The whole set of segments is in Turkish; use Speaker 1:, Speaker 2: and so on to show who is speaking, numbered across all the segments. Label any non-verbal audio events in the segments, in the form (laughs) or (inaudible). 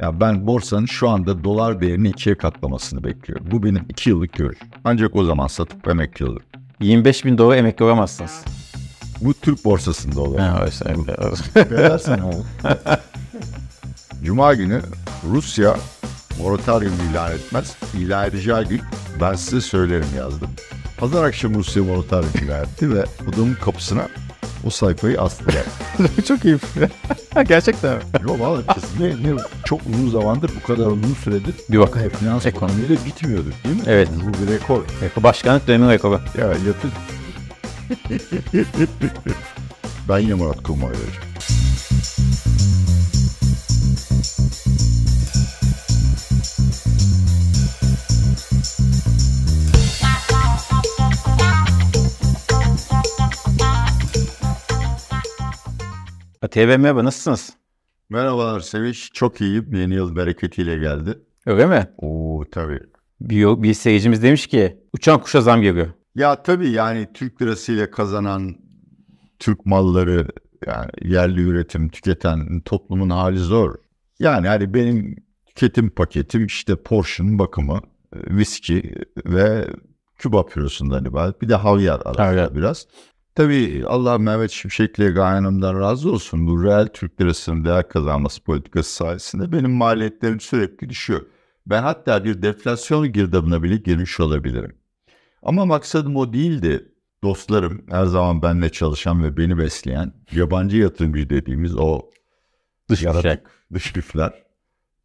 Speaker 1: Ya ben borsanın şu anda dolar değerini ikiye katlamasını bekliyorum. Bu benim iki yıllık görüş. Ancak o zaman satıp emekli olurum.
Speaker 2: 25 bin dolar emekli olamazsınız.
Speaker 1: Bu Türk borsasında olur.
Speaker 2: Ha, oysa- (laughs)
Speaker 1: oğlum. (laughs) Cuma günü Rusya moratorium ilan etmez. İlan edeceği gün ben size söylerim yazdım. Pazar akşamı Rusya moratorium ilan etti ve odamın kapısına o sayfayı astılar. (laughs)
Speaker 2: Çok iyi. (laughs) Gerçekten mi?
Speaker 1: Yok valla kesin. Ne, ne, çok uzun zamandır bu kadar uzun süredir
Speaker 2: Bir bakın.
Speaker 1: finans
Speaker 2: Ekonomi.
Speaker 1: ekonomiyle bitmiyordu değil mi?
Speaker 2: Evet.
Speaker 1: Bu bir rekor.
Speaker 2: Başkanlık dönemi rekoru.
Speaker 1: Ya yapın. (laughs) ben ya Murat Kurmay
Speaker 2: TV merhaba nasılsınız?
Speaker 1: Merhabalar Sevinç. Çok iyiyim. Yeni yıl bereketiyle geldi.
Speaker 2: Öyle mi?
Speaker 1: Oo tabii.
Speaker 2: Bir, bir seyircimiz demiş ki uçan kuşa zam geliyor.
Speaker 1: Ya tabii yani Türk lirasıyla kazanan Türk malları yani yerli üretim tüketen toplumun hali zor. Yani hani benim tüketim paketim işte Porsche'un bakımı, e, viski ve Küba pürosundan ibaret. Bir de havyar arasında
Speaker 2: Havyar.
Speaker 1: biraz. Tabii Allah Mehmet Şimşek'le Gaye Hanım'dan razı olsun. Bu reel Türk lirasının değer kazanması politikası sayesinde benim maliyetlerim sürekli düşüyor. Ben hatta bir deflasyon girdabına bile girmiş olabilirim. Ama maksadım o değildi. Dostlarım, her zaman benimle çalışan ve beni besleyen yabancı yatırımcı dediğimiz o
Speaker 2: Dış
Speaker 1: yaratık, dış güçler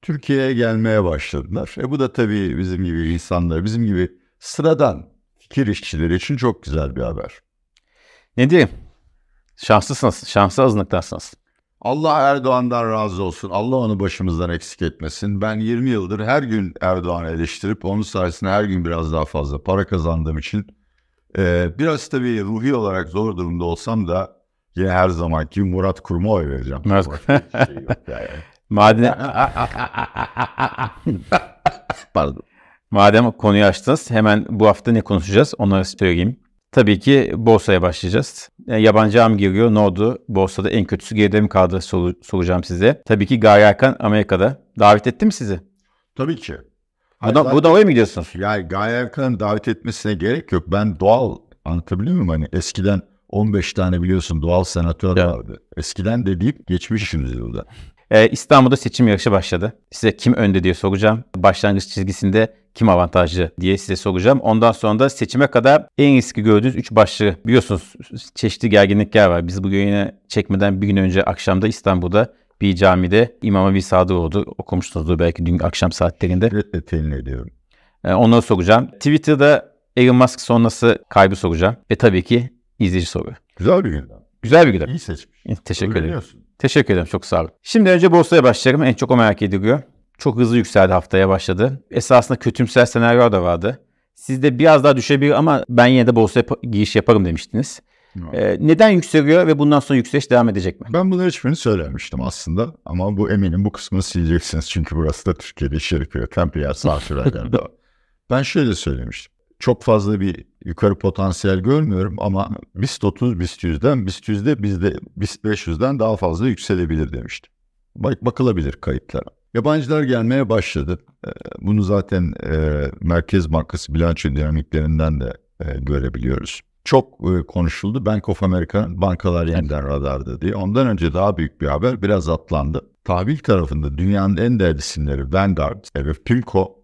Speaker 1: Türkiye'ye gelmeye başladılar. E bu da tabii bizim gibi insanlar, bizim gibi sıradan fikir işçileri için çok güzel bir haber.
Speaker 2: Ne diyeyim? Şanslısınız. Şanslı azınlıktansınız.
Speaker 1: Allah Erdoğan'dan razı olsun. Allah onu başımızdan eksik etmesin. Ben 20 yıldır her gün Erdoğan'ı eleştirip onun sayesinde her gün biraz daha fazla para kazandığım için e, biraz tabii ruhi olarak zor durumda olsam da yine her zamanki Murat Kurum'a oy vereceğim.
Speaker 2: Murat-
Speaker 1: şey (laughs) yok yani.
Speaker 2: Madem, (laughs)
Speaker 1: Pardon.
Speaker 2: madem konuyu açtınız hemen bu hafta ne konuşacağız onları söyleyeyim. Tabii ki borsaya başlayacağız. E, yabancı am giriyor. Ne oldu? Borsada en kötüsü geride mi kaldı soru, soracağım size. Tabii ki Gaye Erkan Amerika'da. Davet etti mi sizi?
Speaker 1: Tabii ki.
Speaker 2: Bu da,
Speaker 1: Hayır,
Speaker 2: bu da oraya mı gidiyorsunuz?
Speaker 1: Yani Gaye Erkan'ın davet etmesine gerek yok. Ben doğal anlatabiliyor muyum? Hani eskiden 15 tane biliyorsun doğal senatör
Speaker 2: Ya.
Speaker 1: vardı. Eskiden dediğim geçmiş yüzyılda.
Speaker 2: Ee, İstanbul'da seçim yarışı başladı. Size kim önde diye soracağım. Başlangıç çizgisinde kim avantajlı diye size soracağım. Ondan sonra da seçime kadar en riski gördüğünüz 3 başlığı. Biliyorsunuz çeşitli gerginlikler var. Biz bu yayını çekmeden bir gün önce akşamda İstanbul'da bir camide İmam bir Sadıroğlu okumuşsunuzdur belki dün akşam saatlerinde.
Speaker 1: Redle temin ediyorum.
Speaker 2: Ee, onları soracağım. Twitter'da Elon Musk sonrası kaybı soracağım. Ve tabii ki izleyici soru.
Speaker 1: Güzel bir gündem.
Speaker 2: Güzel bir gündem.
Speaker 1: İyi seçmiş.
Speaker 2: Teşekkür ederim. Teşekkür ederim. Çok sağ olun. Şimdi önce borsaya başlayalım. En çok o merak ediliyor. Çok hızlı yükseldi haftaya başladı. Esasında kötümser senaryo da vardı. Sizde biraz daha düşebilir ama ben yine de borsaya giriş yaparım demiştiniz. Ee, neden yükseliyor ve bundan sonra yükseliş devam edecek mi?
Speaker 1: Ben bunları hiçbirini söylemiştim aslında ama bu eminim bu kısmını sileceksiniz çünkü burası da Türkiye'de PR sansürlerden de var. (laughs) Ben şöyle söylemiştim. Çok fazla bir yukarı potansiyel görmüyorum ama BIST 30, BIST 100'den, BIST 100'de bizde BIST 500'den daha fazla yükselebilir demiştim. Bak, bakılabilir kayıtlara. Yabancılar gelmeye başladı. Ee, Bunu zaten e, Merkez Bankası bilanço dinamiklerinden de e, görebiliyoruz. Çok e, konuşuldu. Bank of America bankalar yeniden radarda diye. Ondan önce daha büyük bir haber biraz atlandı. Tahvil tarafında dünyanın en değerli isimleri Vanguard ve Pimco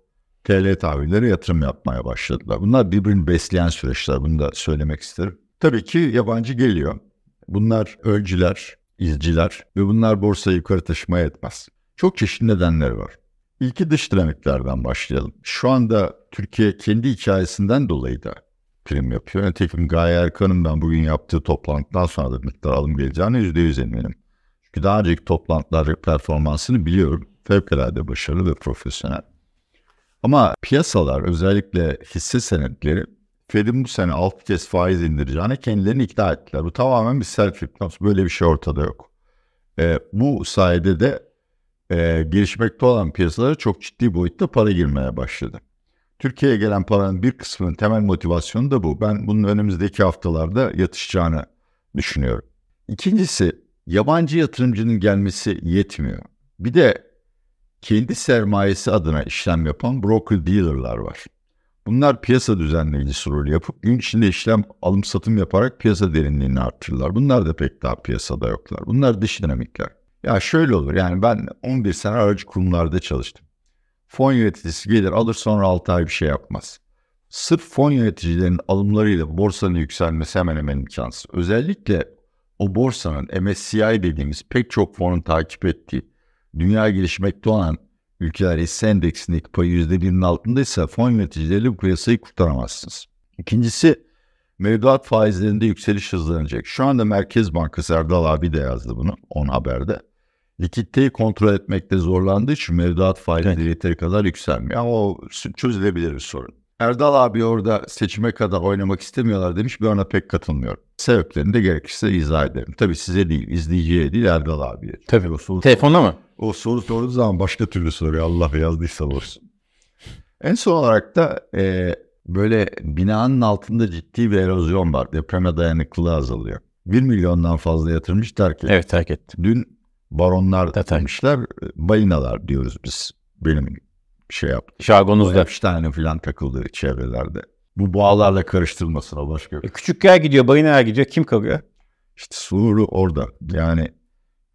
Speaker 1: TL tahvillere yatırım yapmaya başladılar. Bunlar birbirini besleyen süreçler. Bunu da söylemek isterim. Tabii ki yabancı geliyor. Bunlar öncüler, izciler ve bunlar borsayı yukarı taşımaya etmez. Çok çeşitli nedenleri var. İlki dış dinamiklerden başlayalım. Şu anda Türkiye kendi hikayesinden dolayı da prim yapıyor. Nitekim Gaye Erkan'ın ben bugün yaptığı toplantıdan sonra da miktar alım geleceğine %100 eminim. Çünkü daha önceki toplantılar performansını biliyorum. Fevkalade başarılı ve profesyonel. Ama piyasalar özellikle hisse senetleri Fed'in bu sene 6 kez faiz indireceğine kendilerini ikna ettiler. Bu tamamen bir self hypnoz. Böyle bir şey ortada yok. Ee, bu sayede de e, gelişmekte olan piyasalara çok ciddi boyutta para girmeye başladı. Türkiye'ye gelen paranın bir kısmının temel motivasyonu da bu. Ben bunun önümüzdeki haftalarda yatışacağını düşünüyorum. İkincisi yabancı yatırımcının gelmesi yetmiyor. Bir de kendi sermayesi adına işlem yapan broker dealer'lar var. Bunlar piyasa düzenleyicisi rolü yapıp gün içinde işlem alım satım yaparak piyasa derinliğini artırırlar. Bunlar da pek daha piyasada yoklar. Bunlar dış dinamikler. Ya şöyle olur yani ben 11 sene aracı kurumlarda çalıştım. Fon yöneticisi gelir alır sonra 6 ay bir şey yapmaz. Sırf fon yöneticilerinin alımlarıyla borsanın yükselmesi hemen hemen imkansız. Özellikle o borsanın MSCI dediğimiz pek çok fonun takip ettiği dünya gelişmekte olan ülkeler hisse endeksindeki payı %1'in altındaysa fon yöneticileriyle bu piyasayı kurtaramazsınız. İkincisi mevduat faizlerinde yükseliş hızlanacak. Şu anda Merkez Bankası Erdal abi de yazdı bunu on haberde. Likiditeyi kontrol etmekte zorlandığı için mevduat faizleri evet. yeteri kadar yükselmiyor. Ama o çözülebilir bir sorun. Erdal abi orada seçime kadar oynamak istemiyorlar demiş. Ben ona pek katılmıyorum. Sebeplerini de gerekirse izah ederim. Tabii size değil, izleyiciye değil Erdal abiye.
Speaker 2: Tabii. O soru, Telefonda mı?
Speaker 1: O soru sorduğu zaman başka türlü soruyor. Allah yazdıysa olsun. En son olarak da e, böyle binanın altında ciddi bir erozyon var. Depreme dayanıklılığı azalıyor. 1 milyondan fazla yatırmış terk etti.
Speaker 2: Evet terk etti.
Speaker 1: Dün baronlar demişler, balinalar diyoruz biz. Benim şey yaptı.
Speaker 2: Şargonunuzda.
Speaker 1: Üç tane falan takıldı çevrelerde. Bu bağlarla karıştırılmasın o başka.
Speaker 2: E, küçük yer gidiyor, balina gidiyor. Kim kalıyor?
Speaker 1: İşte soru orada. Yani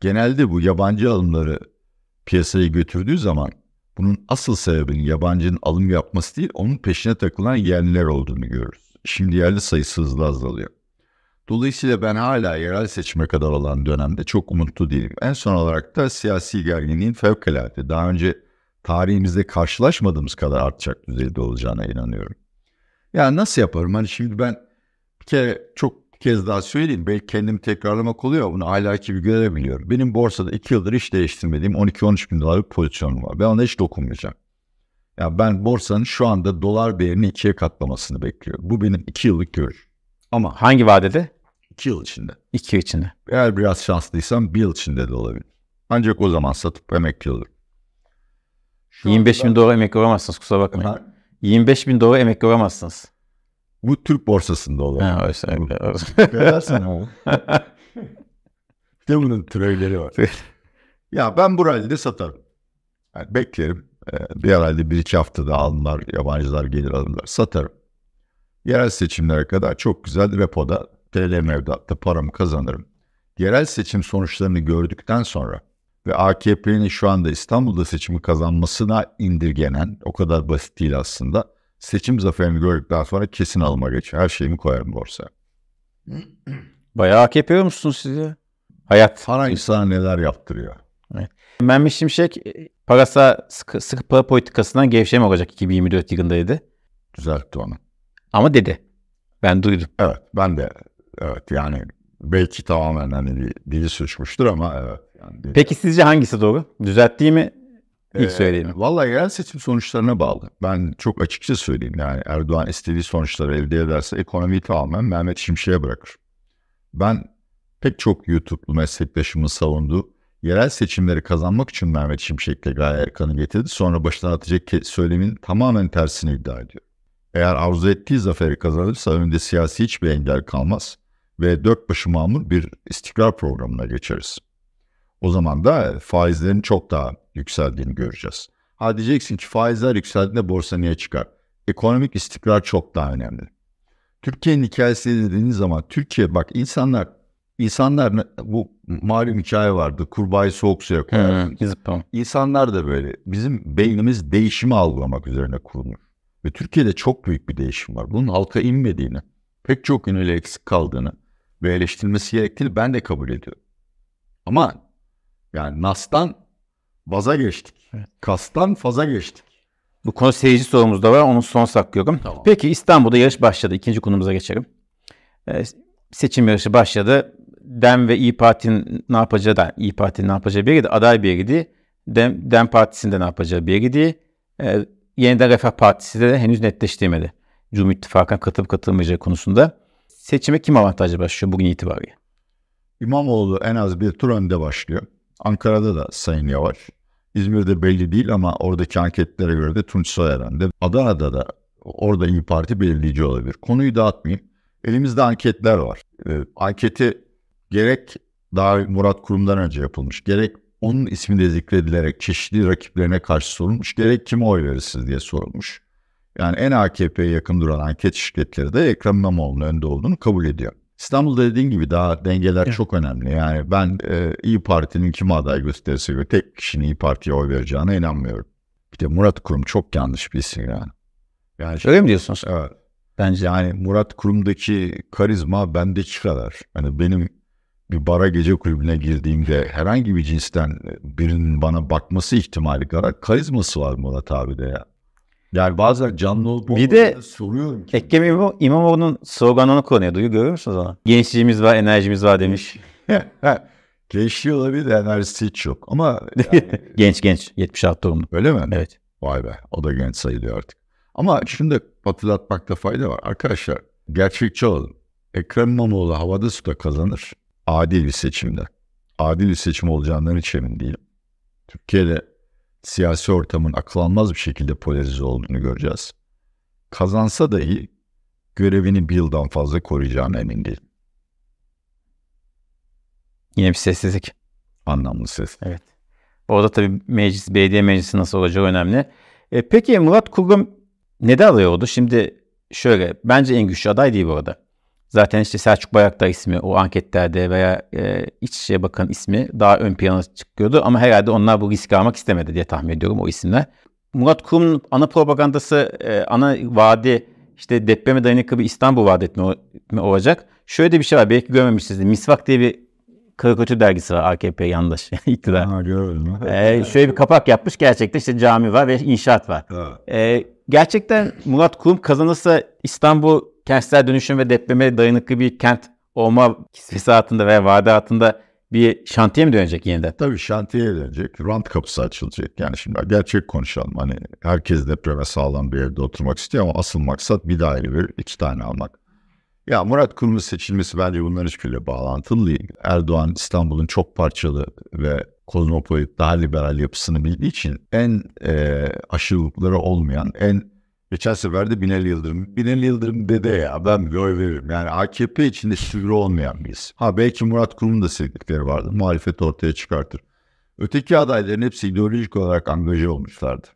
Speaker 1: genelde bu yabancı alımları piyasayı götürdüğü zaman bunun asıl sebebinin yabancının alım yapması değil, onun peşine takılan yerliler olduğunu görürüz. Şimdi yerli sayısı hızlı azalıyor. Dolayısıyla ben hala yerel seçime kadar olan dönemde çok umutlu değilim. En son olarak da siyasi gerginliğin fevkalade. Daha önce tarihimizde karşılaşmadığımız kadar artacak düzeyde olacağına inanıyorum. Yani nasıl yaparım? Hani şimdi ben bir kere çok bir kez daha söyleyeyim. Belki kendim tekrarlamak oluyor. Bunu ahlaki bir görebiliyorum. Benim borsada iki yıldır hiç değiştirmediğim 12-13 bin dolarlık pozisyonum var. Ben ona hiç dokunmayacağım. Ya yani ben borsanın şu anda dolar değerini ikiye katlamasını bekliyorum. Bu benim iki yıllık görüş.
Speaker 2: Ama hangi vadede?
Speaker 1: İki yıl içinde.
Speaker 2: İki yıl içinde.
Speaker 1: Eğer biraz şanslıysam bir yıl içinde de olabilir. Ancak o zaman satıp emekli olurum.
Speaker 2: Şu 25 anda... bin dolar emekli olamazsınız kusura bakmayın. Ha? 25 bin dolar emekli olamazsınız.
Speaker 1: Bu Türk borsasında olur.
Speaker 2: Ha, oysa öyle.
Speaker 1: Beğersen o. İşte bunun türevleri var. ya ben bu rallide satarım. Yani beklerim. Ee, bir herhalde bir iki haftada alımlar, yabancılar gelir alırlar. Satarım. Yerel seçimlere kadar çok güzel repoda TL mevduatta paramı kazanırım. Yerel seçim sonuçlarını gördükten sonra ve AKP'nin şu anda İstanbul'da seçimi kazanmasına indirgenen, o kadar basit değil aslında, seçim zaferini gördükten sonra kesin alıma geçer. Her şeyimi koyarım borsaya. (clears throat)
Speaker 2: Bayağı AKP musunuz siz ya? Hayat.
Speaker 1: Para insana neler yaptırıyor.
Speaker 2: Evet. Mehmet Şimşek parasa sıkı, sıkı para politikasından gevşeme olacak 2024 yılında dedi.
Speaker 1: Düzeltti onu.
Speaker 2: Ama dedi. Ben duydum.
Speaker 1: Evet ben de evet yani belki tamamen hani dili suçmuştur ama evet.
Speaker 2: Yani Peki sizce hangisi doğru? Düzelttiği mi? İlk ee, söyleyeyim.
Speaker 1: Vallahi yerel seçim sonuçlarına bağlı. Ben çok açıkça söyleyeyim yani Erdoğan istediği sonuçları elde ederse ekonomiyi tamamen Mehmet Şimşek'e bırakır. Ben pek çok YouTube'lu meslektaşımın savunduğu yerel seçimleri kazanmak için Mehmet Şimşek'le Gaye Erkan'ı getirdi. Sonra başına atacak söylemin tamamen tersini iddia ediyor. Eğer arzu ettiği zaferi kazanırsa önünde siyasi hiçbir engel kalmaz ve dört başı mamur bir istikrar programına geçeriz. O zaman da faizlerin çok daha yükseldiğini göreceğiz. Ha diyeceksin ki faizler yükseldiğinde borsa niye çıkar? Ekonomik istikrar çok daha önemli. Türkiye'nin hikayesi dediğiniz zaman Türkiye bak insanlar insanlar bu malum hikaye vardı. Kurbağayı soğuk suya koyar. İnsanlar da böyle. Bizim beynimiz değişimi algılamak üzerine kurulmuş. Ve Türkiye'de çok büyük bir değişim var. Bunun halka inmediğini, pek çok yönüyle eksik kaldığını ve eleştirilmesi gerektiğini ben de kabul ediyorum. Ama yani Nas'tan vaza geçtik. Evet. Kas'tan faza geçtik.
Speaker 2: Bu konu seyirci sorumuz da var. Onu son saklıyorum. Tamam. Peki İstanbul'da yarış başladı. İkinci konumuza geçelim. Ee, seçim yarışı başladı. DEM ve İyi Parti'nin ne yapacağı da İyi Parti'nin ne yapacağı bir yeriydi. Aday bir yeriydi. DEM, DEM Partisi'nde ne yapacağı bir yeriydi. Ee, yeniden Refah Partisi de henüz netleştirmedi. Cumhur İttifakı'na katılıp katılmayacağı konusunda. Seçime kim avantajlı başlıyor bugün itibariyle?
Speaker 1: İmamoğlu en az bir tur önde başlıyor. Ankara'da da Sayın Yavaş. İzmir'de belli değil ama oradaki anketlere göre de Tunç Soyeren'de. Adana'da da orada İyi Parti belirleyici olabilir. Konuyu dağıtmayayım. Elimizde anketler var. Ee, anketi gerek daha Murat Kurum'dan önce yapılmış, gerek onun ismi de zikredilerek çeşitli rakiplerine karşı sorulmuş. Gerek kime oy verirsiniz diye sorulmuş. Yani en AKP'ye yakın duran anket şirketleri de Ekrem İmamoğlu'nun önde olduğunu kabul ediyor. İstanbul'da dediğin gibi daha dengeler
Speaker 2: Evet.
Speaker 1: çok önemli. Yani ben e, İyi Parti'nin kime aday gösterirse göre tek kişinin İyi Parti'ye oy vereceğine inanmıyorum. Bir de Murat Kurum çok yanlış bir isim yani. Yani
Speaker 2: Öyle mi diyorsunuz?
Speaker 1: evet.
Speaker 2: Bence.
Speaker 1: Yani Murat Kurum'daki karizma bendeki kadar. Hani benim bir bara gece kulübüne girdiğimde herhangi bir cinsten birinin bana bakması ihtimali kadar karizması var Murat abi de ya. Yani bazen canlı olup
Speaker 2: Bir de
Speaker 1: soruyorum ki.
Speaker 2: Ekrem İmam- İmamoğlu'nun sloganını kullanıyor. Duyuyor görüyor musunuz onu? Gençliğimiz var, enerjimiz var demiş.
Speaker 1: Gençliği olabilir de enerjisi hiç yok. Ama yani, (laughs)
Speaker 2: genç genç. 76 doğumlu.
Speaker 1: öyle mi?
Speaker 2: Evet.
Speaker 1: Vay be o da genç sayılıyor artık. Ama da hatırlatmakta fayda var. Arkadaşlar gerçekçi olalım. Ekrem İmamoğlu havada suda kazanır. Adil bir seçimde. Adil bir seçim olacağından hiç emin değilim. Türkiye'de siyasi ortamın akıl almaz bir şekilde polarize olduğunu göreceğiz. Kazansa dahi görevini bir yıldan fazla koruyacağına emin değilim.
Speaker 2: Yine bir sessizlik.
Speaker 1: Anlamlı ses.
Speaker 2: Evet. Orada tabii meclis, belediye meclisi nasıl olacağı önemli. E, peki Murat Kurum neden aday oldu? Şimdi şöyle, bence en güçlü aday değil bu arada. Zaten işte Selçuk Bayraktar ismi o anketlerde veya e, İçişleri Bakanı ismi daha ön plana çıkıyordu. Ama herhalde onlar bu riski almak istemedi diye tahmin ediyorum o isimler. Murat Kurum'un ana propagandası, e, ana vaadi işte depreme dayanıklı bir İstanbul vaat etme, olacak. Şöyle de bir şey var belki görmemişsiniz. Misvak diye bir karikatür dergisi var AKP yandaş (laughs) iktidar.
Speaker 1: Ha gördün
Speaker 2: Ee, şöyle bir kapak yapmış gerçekten işte cami var ve inşaat var. Ee, gerçekten Murat Kurum kazanırsa İstanbul kentsel dönüşüm ve depreme dayanıklı bir kent olma kisvesi altında veya vade altında bir şantiye mi dönecek yeniden?
Speaker 1: Tabii şantiyeye dönecek. Rant kapısı açılacak. Yani şimdi gerçek konuşalım. Hani herkes depreme sağlam bir evde oturmak istiyor ama asıl maksat bir daire bir iki tane almak. Ya Murat Kurum'un seçilmesi bence bunların hiçbiriyle bağlantılı değil. Erdoğan İstanbul'un çok parçalı ve kozmopolit daha liberal yapısını bildiği için en e, aşırılıkları olmayan, en Geçen sefer de Binali Yıldırım. Binali Yıldırım dede ya ben bir oy veririm. Yani AKP içinde sivri olmayan isim. Ha belki Murat Kurum'un da sevdikleri vardı. Muhalefet ortaya çıkartır. Öteki adayların hepsi ideolojik olarak angaje olmuşlardı.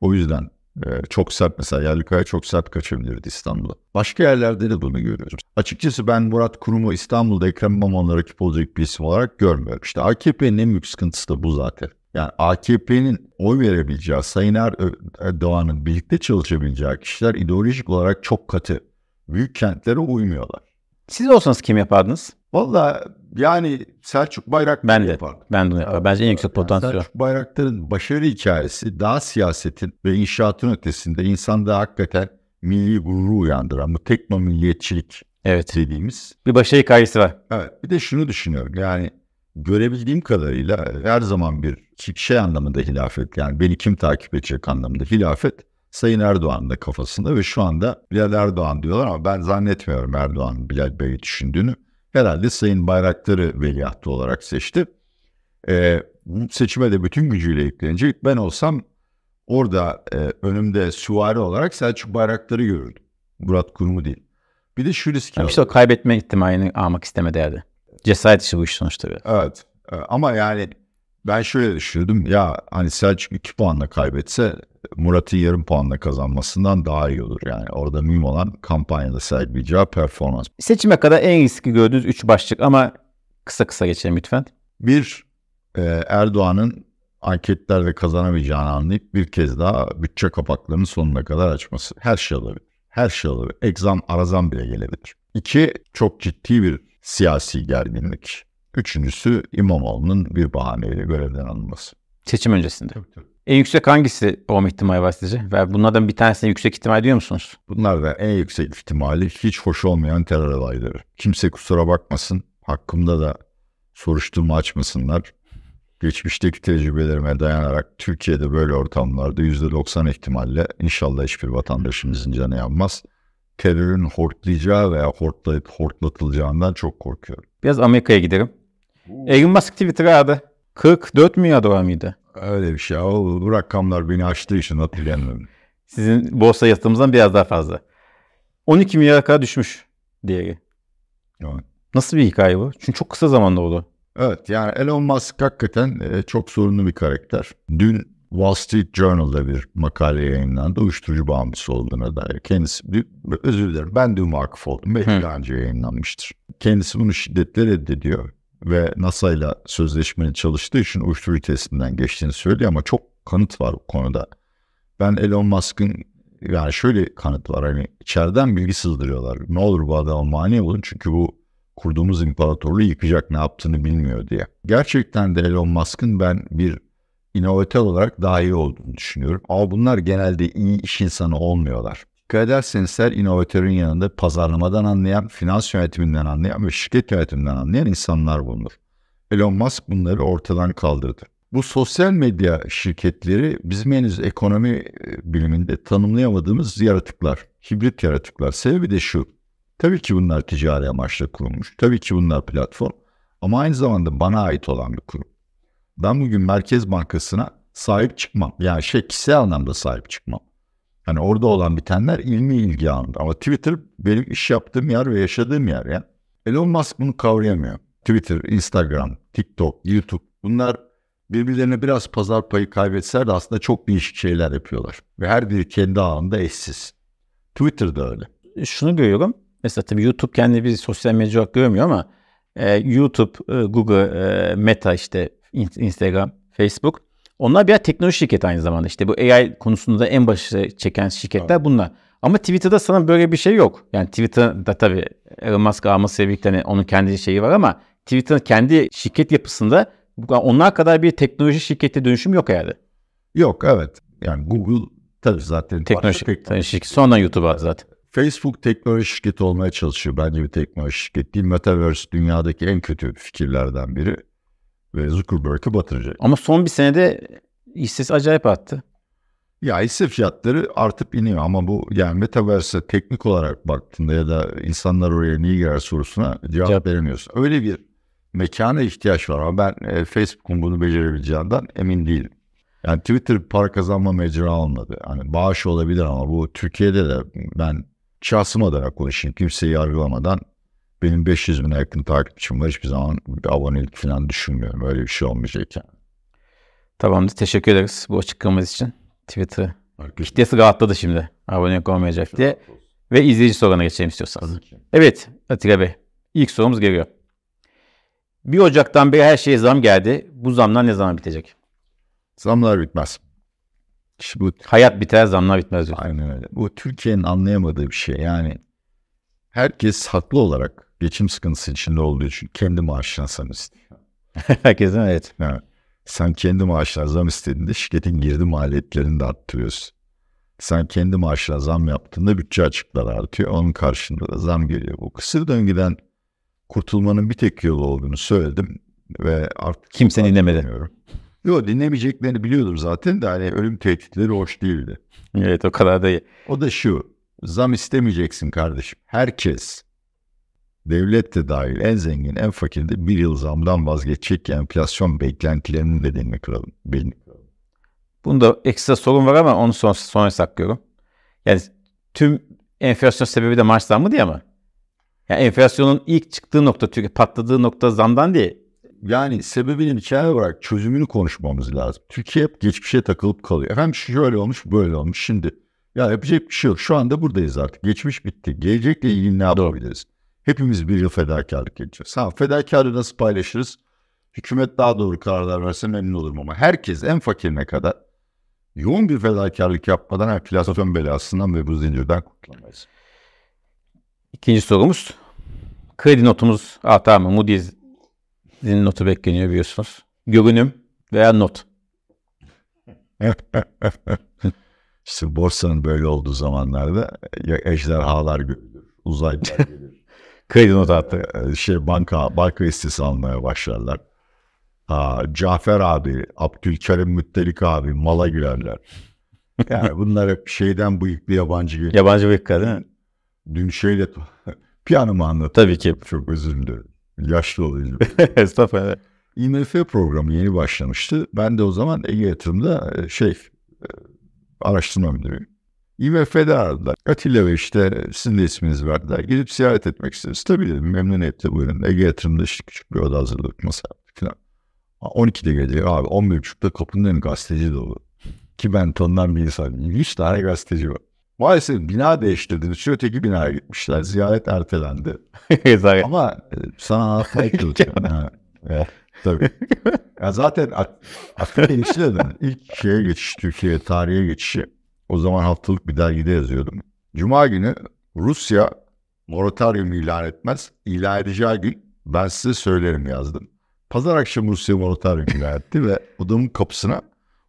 Speaker 1: O yüzden e, çok sert mesela Yerlikaya çok sert kaçabilirdi İstanbul'a. Başka yerlerde de bunu görüyoruz. Açıkçası ben Murat Kurum'u İstanbul'da Ekrem İmamoğlu'na rakip olacak bir isim olarak görmüyorum. İşte AKP'nin en büyük sıkıntısı da bu zaten. Yani AKP'nin oy verebileceği, Sayın Er- Erdoğan'ın birlikte çalışabileceği kişiler ideolojik olarak çok katı. Büyük kentlere uymuyorlar.
Speaker 2: Siz olsanız kim yapardınız?
Speaker 1: Valla yani Selçuk Bayraktar
Speaker 2: Ben de.
Speaker 1: yapardı.
Speaker 2: Ben de onu yaparım. Bence en yüksek
Speaker 1: Yani
Speaker 2: potansiyel.
Speaker 1: Selçuk Bayraktar'ın başarı hikayesi daha siyasetin ve inşaatın ötesinde insanda hakikaten milli gururu uyandıran bu tekno milliyetçilik
Speaker 2: Evet.
Speaker 1: dediğimiz.
Speaker 2: Bir başarı hikayesi var.
Speaker 1: Evet bir de şunu düşünüyorum yani görebildiğim kadarıyla her zaman bir şey anlamında hilafet yani beni kim takip edecek anlamında hilafet Sayın Erdoğan'ın da kafasında ve şu anda Bilal Erdoğan diyorlar ama ben zannetmiyorum Erdoğan Bilal Bey'i düşündüğünü. Herhalde Sayın Bayraktar'ı veliahtı olarak seçti. Ee, seçime de bütün gücüyle yüklenecek. Ben olsam orada e, önümde süvari olarak Selçuk Bayraktar'ı görürdüm. Murat Kurum'u değil. Bir de şu riski
Speaker 2: Yani işte o kaybetme ihtimalini almak istemedi herhalde. Cesaret işi bu iş sonuçta. biraz.
Speaker 1: Evet. E, Ama yani ben şöyle düşünürdüm. Ya hani Selçuk 2 puanla kaybetse Murat'ın yarım puanla kazanmasından daha iyi olur. Yani orada mühim olan kampanyada sergileyeceği performans.
Speaker 2: Seçime kadar en riskli gördüğünüz 3 başlık ama kısa kısa geçelim lütfen.
Speaker 1: Bir, e, Erdoğan'ın anketlerde kazanamayacağını anlayıp bir kez daha bütçe kapaklarını sonuna kadar açması. Her şey olabilir. Her şey olabilir. Egzam, arazam bile gelebilir. İki, çok ciddi bir siyasi gerginlik. Üçüncüsü İmamoğlu'nun bir bahaneyle görevden alınması.
Speaker 2: Seçim öncesinde. En yüksek hangisi olma ihtimali var sizce? Ve bunlardan bir tanesine yüksek ihtimal diyor musunuz?
Speaker 1: Bunlar da en yüksek ihtimali hiç hoş olmayan terör olayları. Kimse kusura bakmasın. Hakkımda da soruşturma açmasınlar. Geçmişteki tecrübelerime dayanarak Türkiye'de böyle ortamlarda %90 ihtimalle inşallah hiçbir vatandaşımızın canı yanmaz. Terörün hortlayacağı veya hortlayıp hortlatılacağından çok korkuyorum.
Speaker 2: Biraz Amerika'ya giderim. Elon Musk Twitter'a aldı. 44 milyar dolar mıydı?
Speaker 1: Öyle bir şey. O, bu rakamlar beni aştığı için hatırlayamıyorum. (laughs)
Speaker 2: Sizin borsa yatırımınızdan biraz daha fazla. 12 milyara kadar düşmüş değeri.
Speaker 1: Evet.
Speaker 2: Nasıl bir hikaye bu? Çünkü çok kısa zamanda oldu.
Speaker 1: Evet yani Elon Musk hakikaten e, çok sorunlu bir karakter. Dün Wall Street Journal'da bir makale yayınlandı. Uyuşturucu bağımlısı olduğuna dair. Kendisi, özür dilerim ben dün vakıf oldum. Belki daha önce yayınlanmıştır. Kendisi bunu şiddetle reddediyor. Ve NASA ile sözleşmeli çalıştığı için uyuşturucu testinden geçtiğini söylüyor ama çok kanıt var bu konuda. Ben Elon Musk'ın yani şöyle kanıt var hani içeriden bilgi sızdırıyorlar. Ne olur bu adama mani olun çünkü bu kurduğumuz imparatorluğu yıkacak ne yaptığını bilmiyor diye. Gerçekten de Elon Musk'ın ben bir inovatör olarak daha iyi olduğunu düşünüyorum. Ama bunlar genelde iyi iş insanı olmuyorlar. Dikkat ederseniz her inovatörün yanında pazarlamadan anlayan, finans yönetiminden anlayan ve şirket yönetiminden anlayan insanlar bulunur. Elon Musk bunları ortadan kaldırdı. Bu sosyal medya şirketleri bizim henüz ekonomi e, biliminde tanımlayamadığımız yaratıklar, hibrit yaratıklar. Sebebi de şu, tabii ki bunlar ticari amaçla kurulmuş, tabii ki bunlar platform ama aynı zamanda bana ait olan bir kurum. Ben bugün Merkez Bankası'na sahip çıkmam. Yani şey kişisel anlamda sahip çıkmam. Hani orada olan bitenler ilmi ilgi alanında. Ama Twitter benim iş yaptığım yer ve yaşadığım yer ya. Elon Musk bunu kavrayamıyor. Twitter, Instagram, TikTok, YouTube bunlar birbirlerine biraz pazar payı kaybetseler de aslında çok değişik şeyler yapıyorlar. Ve her biri kendi alanında eşsiz. Twitter da öyle.
Speaker 2: Şunu görüyorum. Mesela tabii YouTube kendi bir sosyal medya olarak görmüyor ama e, YouTube, e, Google, e, Meta işte Instagram, Facebook. Onlar bir teknoloji şirketi aynı zamanda. İşte bu AI konusunda en başı çeken şirketler evet. bunlar. Ama Twitter'da sana böyle bir şey yok. Yani Twitter'da tabii Elon Musk alması sebebiyle hani onun kendi şeyi var ama Twitter'ın kendi şirket yapısında onlar kadar bir teknoloji şirketi dönüşüm yok herhalde.
Speaker 1: Yok evet. Yani Google tabii zaten
Speaker 2: teknoloji şirketi. Sonradan YouTube aldı zaten.
Speaker 1: Facebook teknoloji şirketi olmaya çalışıyor. Bence bir teknoloji şirketi değil. Metaverse dünyadaki en kötü fikirlerden biri ve Zuckerberg'ı batıracak.
Speaker 2: Ama son bir senede hissesi acayip arttı.
Speaker 1: Ya hisse fiyatları artıp iniyor ama bu yani Metaverse'e teknik olarak baktığında ya da insanlar oraya niye girer sorusuna cevap, cevap. veremiyorsun. Öyle bir mekana ihtiyaç var ama ben e, Facebook'un bunu becerebileceğinden emin değilim. Yani Twitter para kazanma mecra olmadı. Hani bağış olabilir ama bu Türkiye'de de ben şahsım olarak konuşayım kimseyi yargılamadan benim 500 bine yakın takipçim var. Hiçbir zaman bir abonelik falan düşünmüyorum. Öyle bir şey olmayacak yani.
Speaker 2: Tamamdır. Teşekkür ederiz bu açıklamanız için. Twitter kitlesi rahatladı şimdi. Abonelik olmayacak diye. Ve izleyici soruna geçelim istiyorsanız. Evet Atilla Bey. İlk sorumuz geliyor. 1 Ocak'tan beri her şeye zam geldi. Bu zamlar ne zaman bitecek?
Speaker 1: Zamlar bitmez.
Speaker 2: Bu hayat biter, zamlar bitmez diyor.
Speaker 1: Aynen öyle. Bu Türkiye'nin anlayamadığı bir şey. Yani herkes haklı olarak geçim sıkıntısı içinde olduğu için kendi maaşına zam istiyor. (laughs)
Speaker 2: Herkesin evet.
Speaker 1: evet. Sen kendi maaşına zam istediğinde şirketin girdi maliyetlerini de arttırıyorsun. Sen kendi maaşına zam yaptığında bütçe açıkları artıyor. Onun karşında da zam geliyor. Bu kısır döngüden kurtulmanın bir tek yolu olduğunu söyledim. Ve artık
Speaker 2: kimse dinlemedi.
Speaker 1: Yok dinlemeyeceklerini biliyordum zaten de hani ölüm tehditleri hoş değildi.
Speaker 2: Evet o kadar da iyi.
Speaker 1: O da şu zam istemeyeceksin kardeşim. Herkes devlet de dahil en zengin en fakir de bir yıl zamdan vazgeçecek ki enflasyon beklentilerinin bedenini kıralım. Belini kıralım.
Speaker 2: Bunda ekstra sorun var ama onu son, sonra saklıyorum. Yani tüm enflasyon sebebi de maaş zammı diye ama. Yani enflasyonun ilk çıktığı nokta, patladığı nokta zamdan diye.
Speaker 1: Yani sebebinin hikaye olarak çözümünü konuşmamız lazım. Türkiye hep geçmişe takılıp kalıyor. Efendim şöyle olmuş, böyle olmuş. Şimdi ya yapacak bir şey yok. Şu anda buradayız artık. Geçmiş bitti. Gelecekle ilgili ne yapabiliriz? Hepimiz bir yıl fedakarlık edeceğiz. Ha, fedakarlığı nasıl paylaşırız? Hükümet daha doğru kararlar verse memnun olurum ama herkes en fakirine kadar yoğun bir fedakarlık yapmadan enflasyon belasından ve bu zincirden kurtulamayız.
Speaker 2: İkinci sorumuz. Kredi notumuz artar mı? Moody's'in notu bekleniyor biliyorsunuz. Görünüm veya not. (laughs)
Speaker 1: İşte borsanın böyle olduğu zamanlarda ya ejderhalar görülür, uzaylılar (laughs) gelir.
Speaker 2: Kredi notu attı.
Speaker 1: Şey banka, banka hissesi almaya başlarlar. Ha, Cafer abi, Abdülkerim Müttelik abi mala girerler. Yani bunlar hep şeyden bıyıklı yabancı geliyor.
Speaker 2: Yabancı bıyıklı değil mi?
Speaker 1: Dün şeyle (laughs) piyanımı anlat.
Speaker 2: Tabii ki.
Speaker 1: Çok özür dilerim. Yaşlı oluyor. (laughs)
Speaker 2: Estağfurullah.
Speaker 1: IMF programı yeni başlamıştı. Ben de o zaman Ege Yatırım'da e, şey e, araştırma müdürüyüm. IMF'de aradılar. Atilla ve işte sizin de isminizi verdiler. Gidip ziyaret etmek isteriz. Tabii dedim memnuniyetle buyurun. Ege Yatırım'da işte küçük bir oda hazırladık masa falan. 12'de geliyor abi 11.30'da kapının önü gazeteci dolu. Ki ben tanınan bir insan. 100 tane gazeteci var. Maalesef bina değiştirdiniz. Şu öteki binaya gitmişler. Ziyaret ertelendi. (laughs) Ama e, sana çalışıyorum. ha. Evet, tabii. Ya zaten aklı değiştirden ilk şeye geçiş, Türkiye'ye tarihe geçişi. O zaman haftalık bir dergide yazıyordum. Cuma günü Rusya moratorium ilan etmez. İlan edeceği gün ben size söylerim yazdım. Pazar akşamı Rusya moratorium ilan etti ve odamın kapısına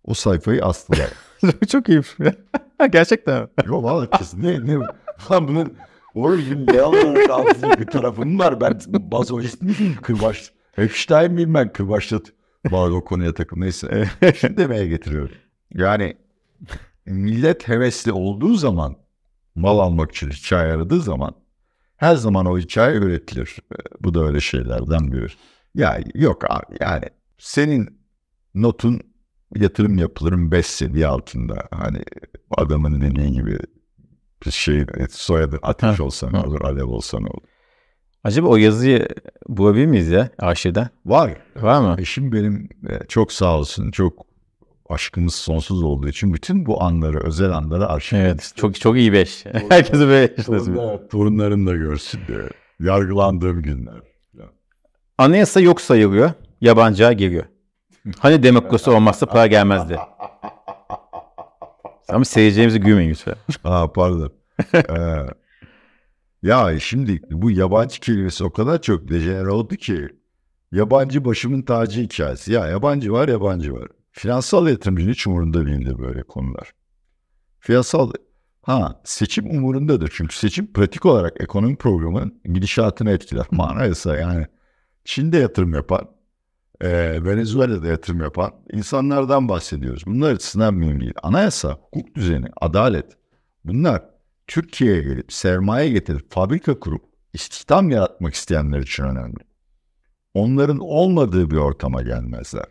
Speaker 1: o sayfayı astılar. (laughs)
Speaker 2: Çok iyi. (laughs) Gerçekten mi?
Speaker 1: Yok valla kız ne ne? Lan bunun oğlum ne olarak altında bir tarafım var. Ben bazoist miyim? Kırbaç Epstein miyim ben? Kırbaçlat var o konuya takım neyse. Şunu demeye getiriyorum. Yani millet hevesli olduğu zaman mal almak için hikaye aradığı zaman her zaman o hikaye üretilir. Bu da öyle şeylerden biri. Ya yok abi yani senin notun yatırım yapılırım 5 seviye altında hani adamın dediği gibi bir şey soyadı ateş olsa ne olur alev olsa ne olur.
Speaker 2: Acaba o yazıyı bulabilir miyiz ya arşivden?
Speaker 1: Var.
Speaker 2: Var mı?
Speaker 1: Eşim benim e, çok sağ olsun çok aşkımız sonsuz olduğu için bütün bu anları özel anları arşivlemiş.
Speaker 2: Evet. Çok çok iyi beş. (laughs) Yaşlasın.
Speaker 1: Torunlar, torunlarım da görsün diye. Yargılandığım günler.
Speaker 2: Anayasa yok sayılıyor. Yabancıya giriyor. Hani demokrasi olmazsa para gelmezdi. Ama seyircilerimizi gülmeyin lütfen. (laughs)
Speaker 1: Aa pardon. Ee, ya şimdi bu yabancı kelimesi o kadar çok dejenere oldu ki yabancı başımın tacı hikayesi. Ya yabancı var yabancı var. Finansal yatırımcının hiç umurunda değildir böyle konular. Finansal ha seçim umurundadır. Çünkü seçim pratik olarak ekonomi programının gidişatını etkiler. Manayasa yani Çin'de yatırım yapan, e, Venezuela'da yatırım yapan insanlardan bahsediyoruz. Bunlar açısından mühim değil. Anayasa, hukuk düzeni, adalet bunlar Türkiye'ye gelip sermaye getirip fabrika kurup istihdam yaratmak isteyenler için önemli. Onların olmadığı bir ortama gelmezler.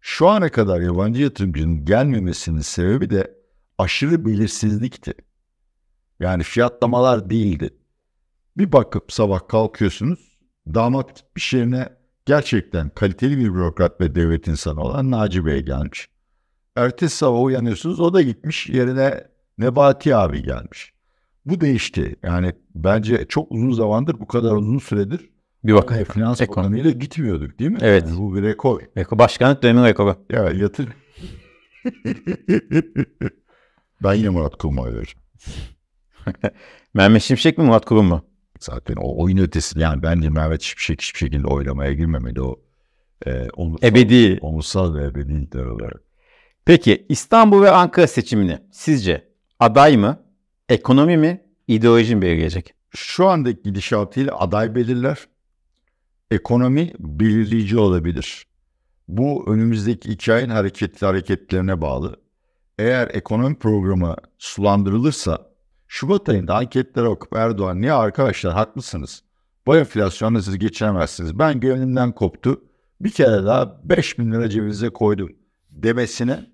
Speaker 1: Şu ana kadar yabancı yatırımcının gelmemesinin sebebi de aşırı belirsizlikti. Yani fiyatlamalar değildi. Bir bakıp sabah kalkıyorsunuz, damat gitmiş yerine gerçekten kaliteli bir bürokrat ve devlet insanı olan Naci Bey gelmiş. Ertesi sabah uyanıyorsunuz, o da gitmiş yerine Nebati abi gelmiş. Bu değişti. Yani bence çok uzun zamandır bu kadar uzun süredir
Speaker 2: Bir bakın.
Speaker 1: e, finans
Speaker 2: Ekonomi.
Speaker 1: bakanıyla gitmiyorduk değil mi?
Speaker 2: Evet.
Speaker 1: Yani bu bir rekor.
Speaker 2: Eko başkanlık dönemi rekoru.
Speaker 1: Ya yatır. (laughs) ben yine Murat Kurum'a veririm. (laughs)
Speaker 2: Mehmet Şimşek mi Murat Kurum mu?
Speaker 1: Zaten o oyun ötesi yani bence Mehmet Şimşek hiçbir şekilde oylamaya girmemeli o. E, onursal,
Speaker 2: Ebedi.
Speaker 1: Onursal ve ebedi olarak.
Speaker 2: Peki İstanbul ve Ankara seçimini sizce aday mı, ekonomi mi, ideoloji mi belirleyecek?
Speaker 1: Şu andaki gidişatıyla aday belirler. Ekonomi belirleyici olabilir. Bu önümüzdeki iki ayın hareketli hareketlerine bağlı. Eğer ekonomi programı sulandırılırsa Şubat ayında anketlere okup Erdoğan niye arkadaşlar haklısınız. Bu enflasyonla siz geçinemezsiniz. Ben gönlümden koptu. Bir kere daha 5 bin lira cebinize koydum demesine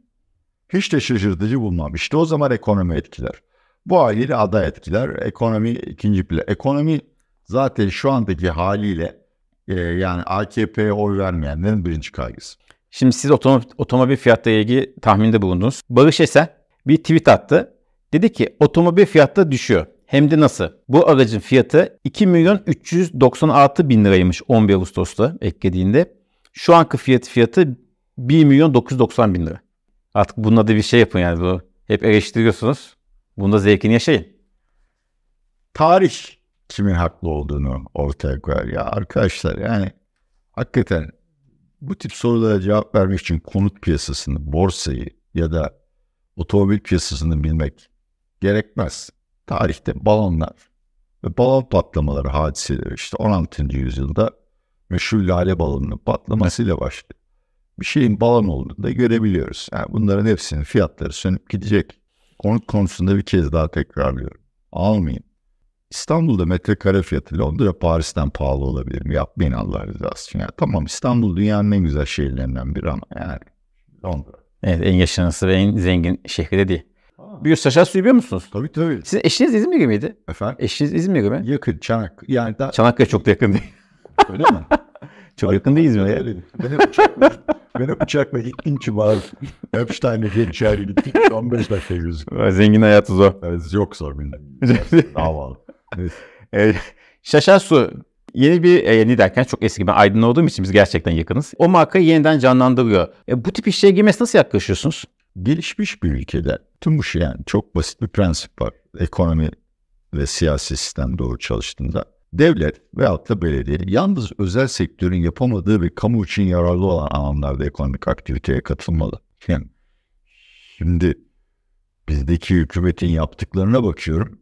Speaker 1: hiç de şaşırtıcı bulmam. İşte o zaman ekonomi etkiler. Bu haliyle aday etkiler. Ekonomi ikinci plan. Ekonomi zaten şu andaki haliyle e, yani AKP'ye oy vermeyenlerin birinci kaygısı.
Speaker 2: Şimdi siz otomobil, otomobil fiyatları ilgili tahminde bulundunuz. Barış Esen bir tweet attı. Dedi ki otomobil fiyatları düşüyor. Hem de nasıl? Bu aracın fiyatı 2 milyon 396 bin liraymış 11 Ağustos'ta eklediğinde. Şu anki fiyatı fiyatı 1 milyon 990 bin lira. Artık bununla da bir şey yapın yani. Bu hep eleştiriyorsunuz. Bunda zevkini yaşayın.
Speaker 1: Tarih kimin haklı olduğunu ortaya koyar. Ya arkadaşlar yani hakikaten bu tip sorulara cevap vermek için konut piyasasını, borsayı ya da otomobil piyasasını bilmek gerekmez. Tarihte balonlar ve balon patlamaları hadiseleri işte 16. yüzyılda meşhur lale balonunun patlamasıyla başladı. Bir şeyin balon olduğunu da görebiliyoruz. Yani bunların hepsinin fiyatları sönüp gidecek. Konut konusunda bir kez daha tekrarlıyorum. Almayın. İstanbul'da metrekare fiyatı Londra Paris'ten pahalı olabilir mi? Yapmayın Allah rızası için. Yani tamam İstanbul dünyanın en güzel şehirlerinden biri ama yani Londra.
Speaker 2: Evet en yaşanası ve en zengin şehri de değil. Bir saçar suyu biliyor musunuz?
Speaker 1: Tabii tabii.
Speaker 2: Sizin eşiniz İzmirli miydi?
Speaker 1: Efendim?
Speaker 2: Eşiniz İzmirli mi?
Speaker 1: Yakın Çanak. Yani da
Speaker 2: Çanakkale çok da yakın değil.
Speaker 1: öyle mi? (laughs)
Speaker 2: Çok yakın değiliz mi? ya?
Speaker 1: Ben hep uçakla, ben hep uçakla gittim ki var. Epstein'e geçer gittim. 15 dakika gözüküyor.
Speaker 2: Zengin hayatı zor.
Speaker 1: Evet, yok zor benim. Davalı. Evet.
Speaker 2: E, Şaşar Su yeni bir e, yeni derken çok eski ben Aydın olduğum için biz gerçekten yakınız. O markayı yeniden canlandırıyor. E, bu tip işlere girmesi nasıl yaklaşıyorsunuz?
Speaker 1: Gelişmiş bir ülkede tüm bu şey yani çok basit bir prensip var. Ekonomi ve siyasi sistem doğru çalıştığında devlet veyahut da belediye yalnız özel sektörün yapamadığı ve kamu için yararlı olan alanlarda ekonomik aktiviteye katılmalı. Yani şimdi bizdeki hükümetin yaptıklarına bakıyorum.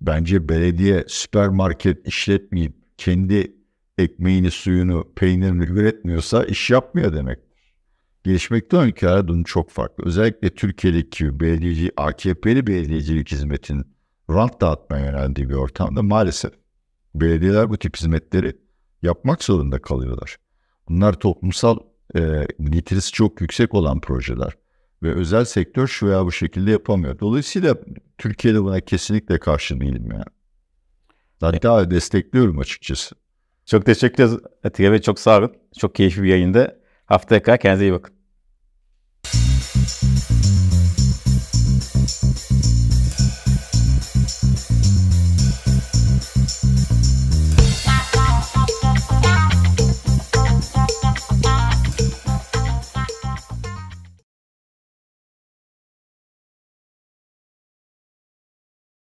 Speaker 1: Bence belediye süpermarket işletmeyip kendi ekmeğini, suyunu, peynirini üretmiyorsa iş yapmıyor demek. Gelişmekte olan ülkelerde durum çok farklı. Özellikle Türkiye'deki belediyeci, AKP'li belediyecilik hizmetin rant dağıtmaya yöneldiği bir ortamda maalesef belediyeler bu tip hizmetleri yapmak zorunda kalıyorlar. Bunlar toplumsal e, getirisi çok yüksek olan projeler ve özel sektör şu veya bu şekilde yapamıyor. Dolayısıyla Türkiye'de buna kesinlikle karşı değilim yani. Hatta destekliyorum açıkçası.
Speaker 2: Çok teşekkür ederiz Atiye Bey. Çok sağ olun. Çok keyifli bir yayında. Haftaya kadar kendinize iyi bakın.